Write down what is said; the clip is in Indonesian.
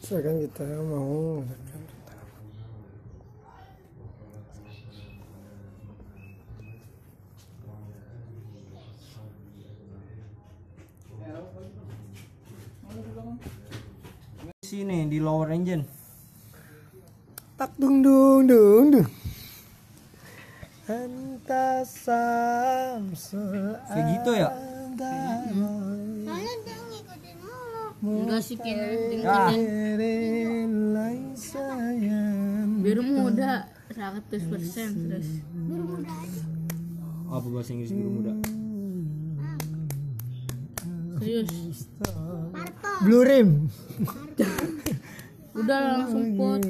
misalkan kita mau. Sini di lower engine. Tak dung dung dung dung. Antasam kayak gitu ya mulu. Enggak sih kayaknya ya biru muda 100% terus. apa bahasa Inggris biru muda Serius. blue rim Udah langsung pot.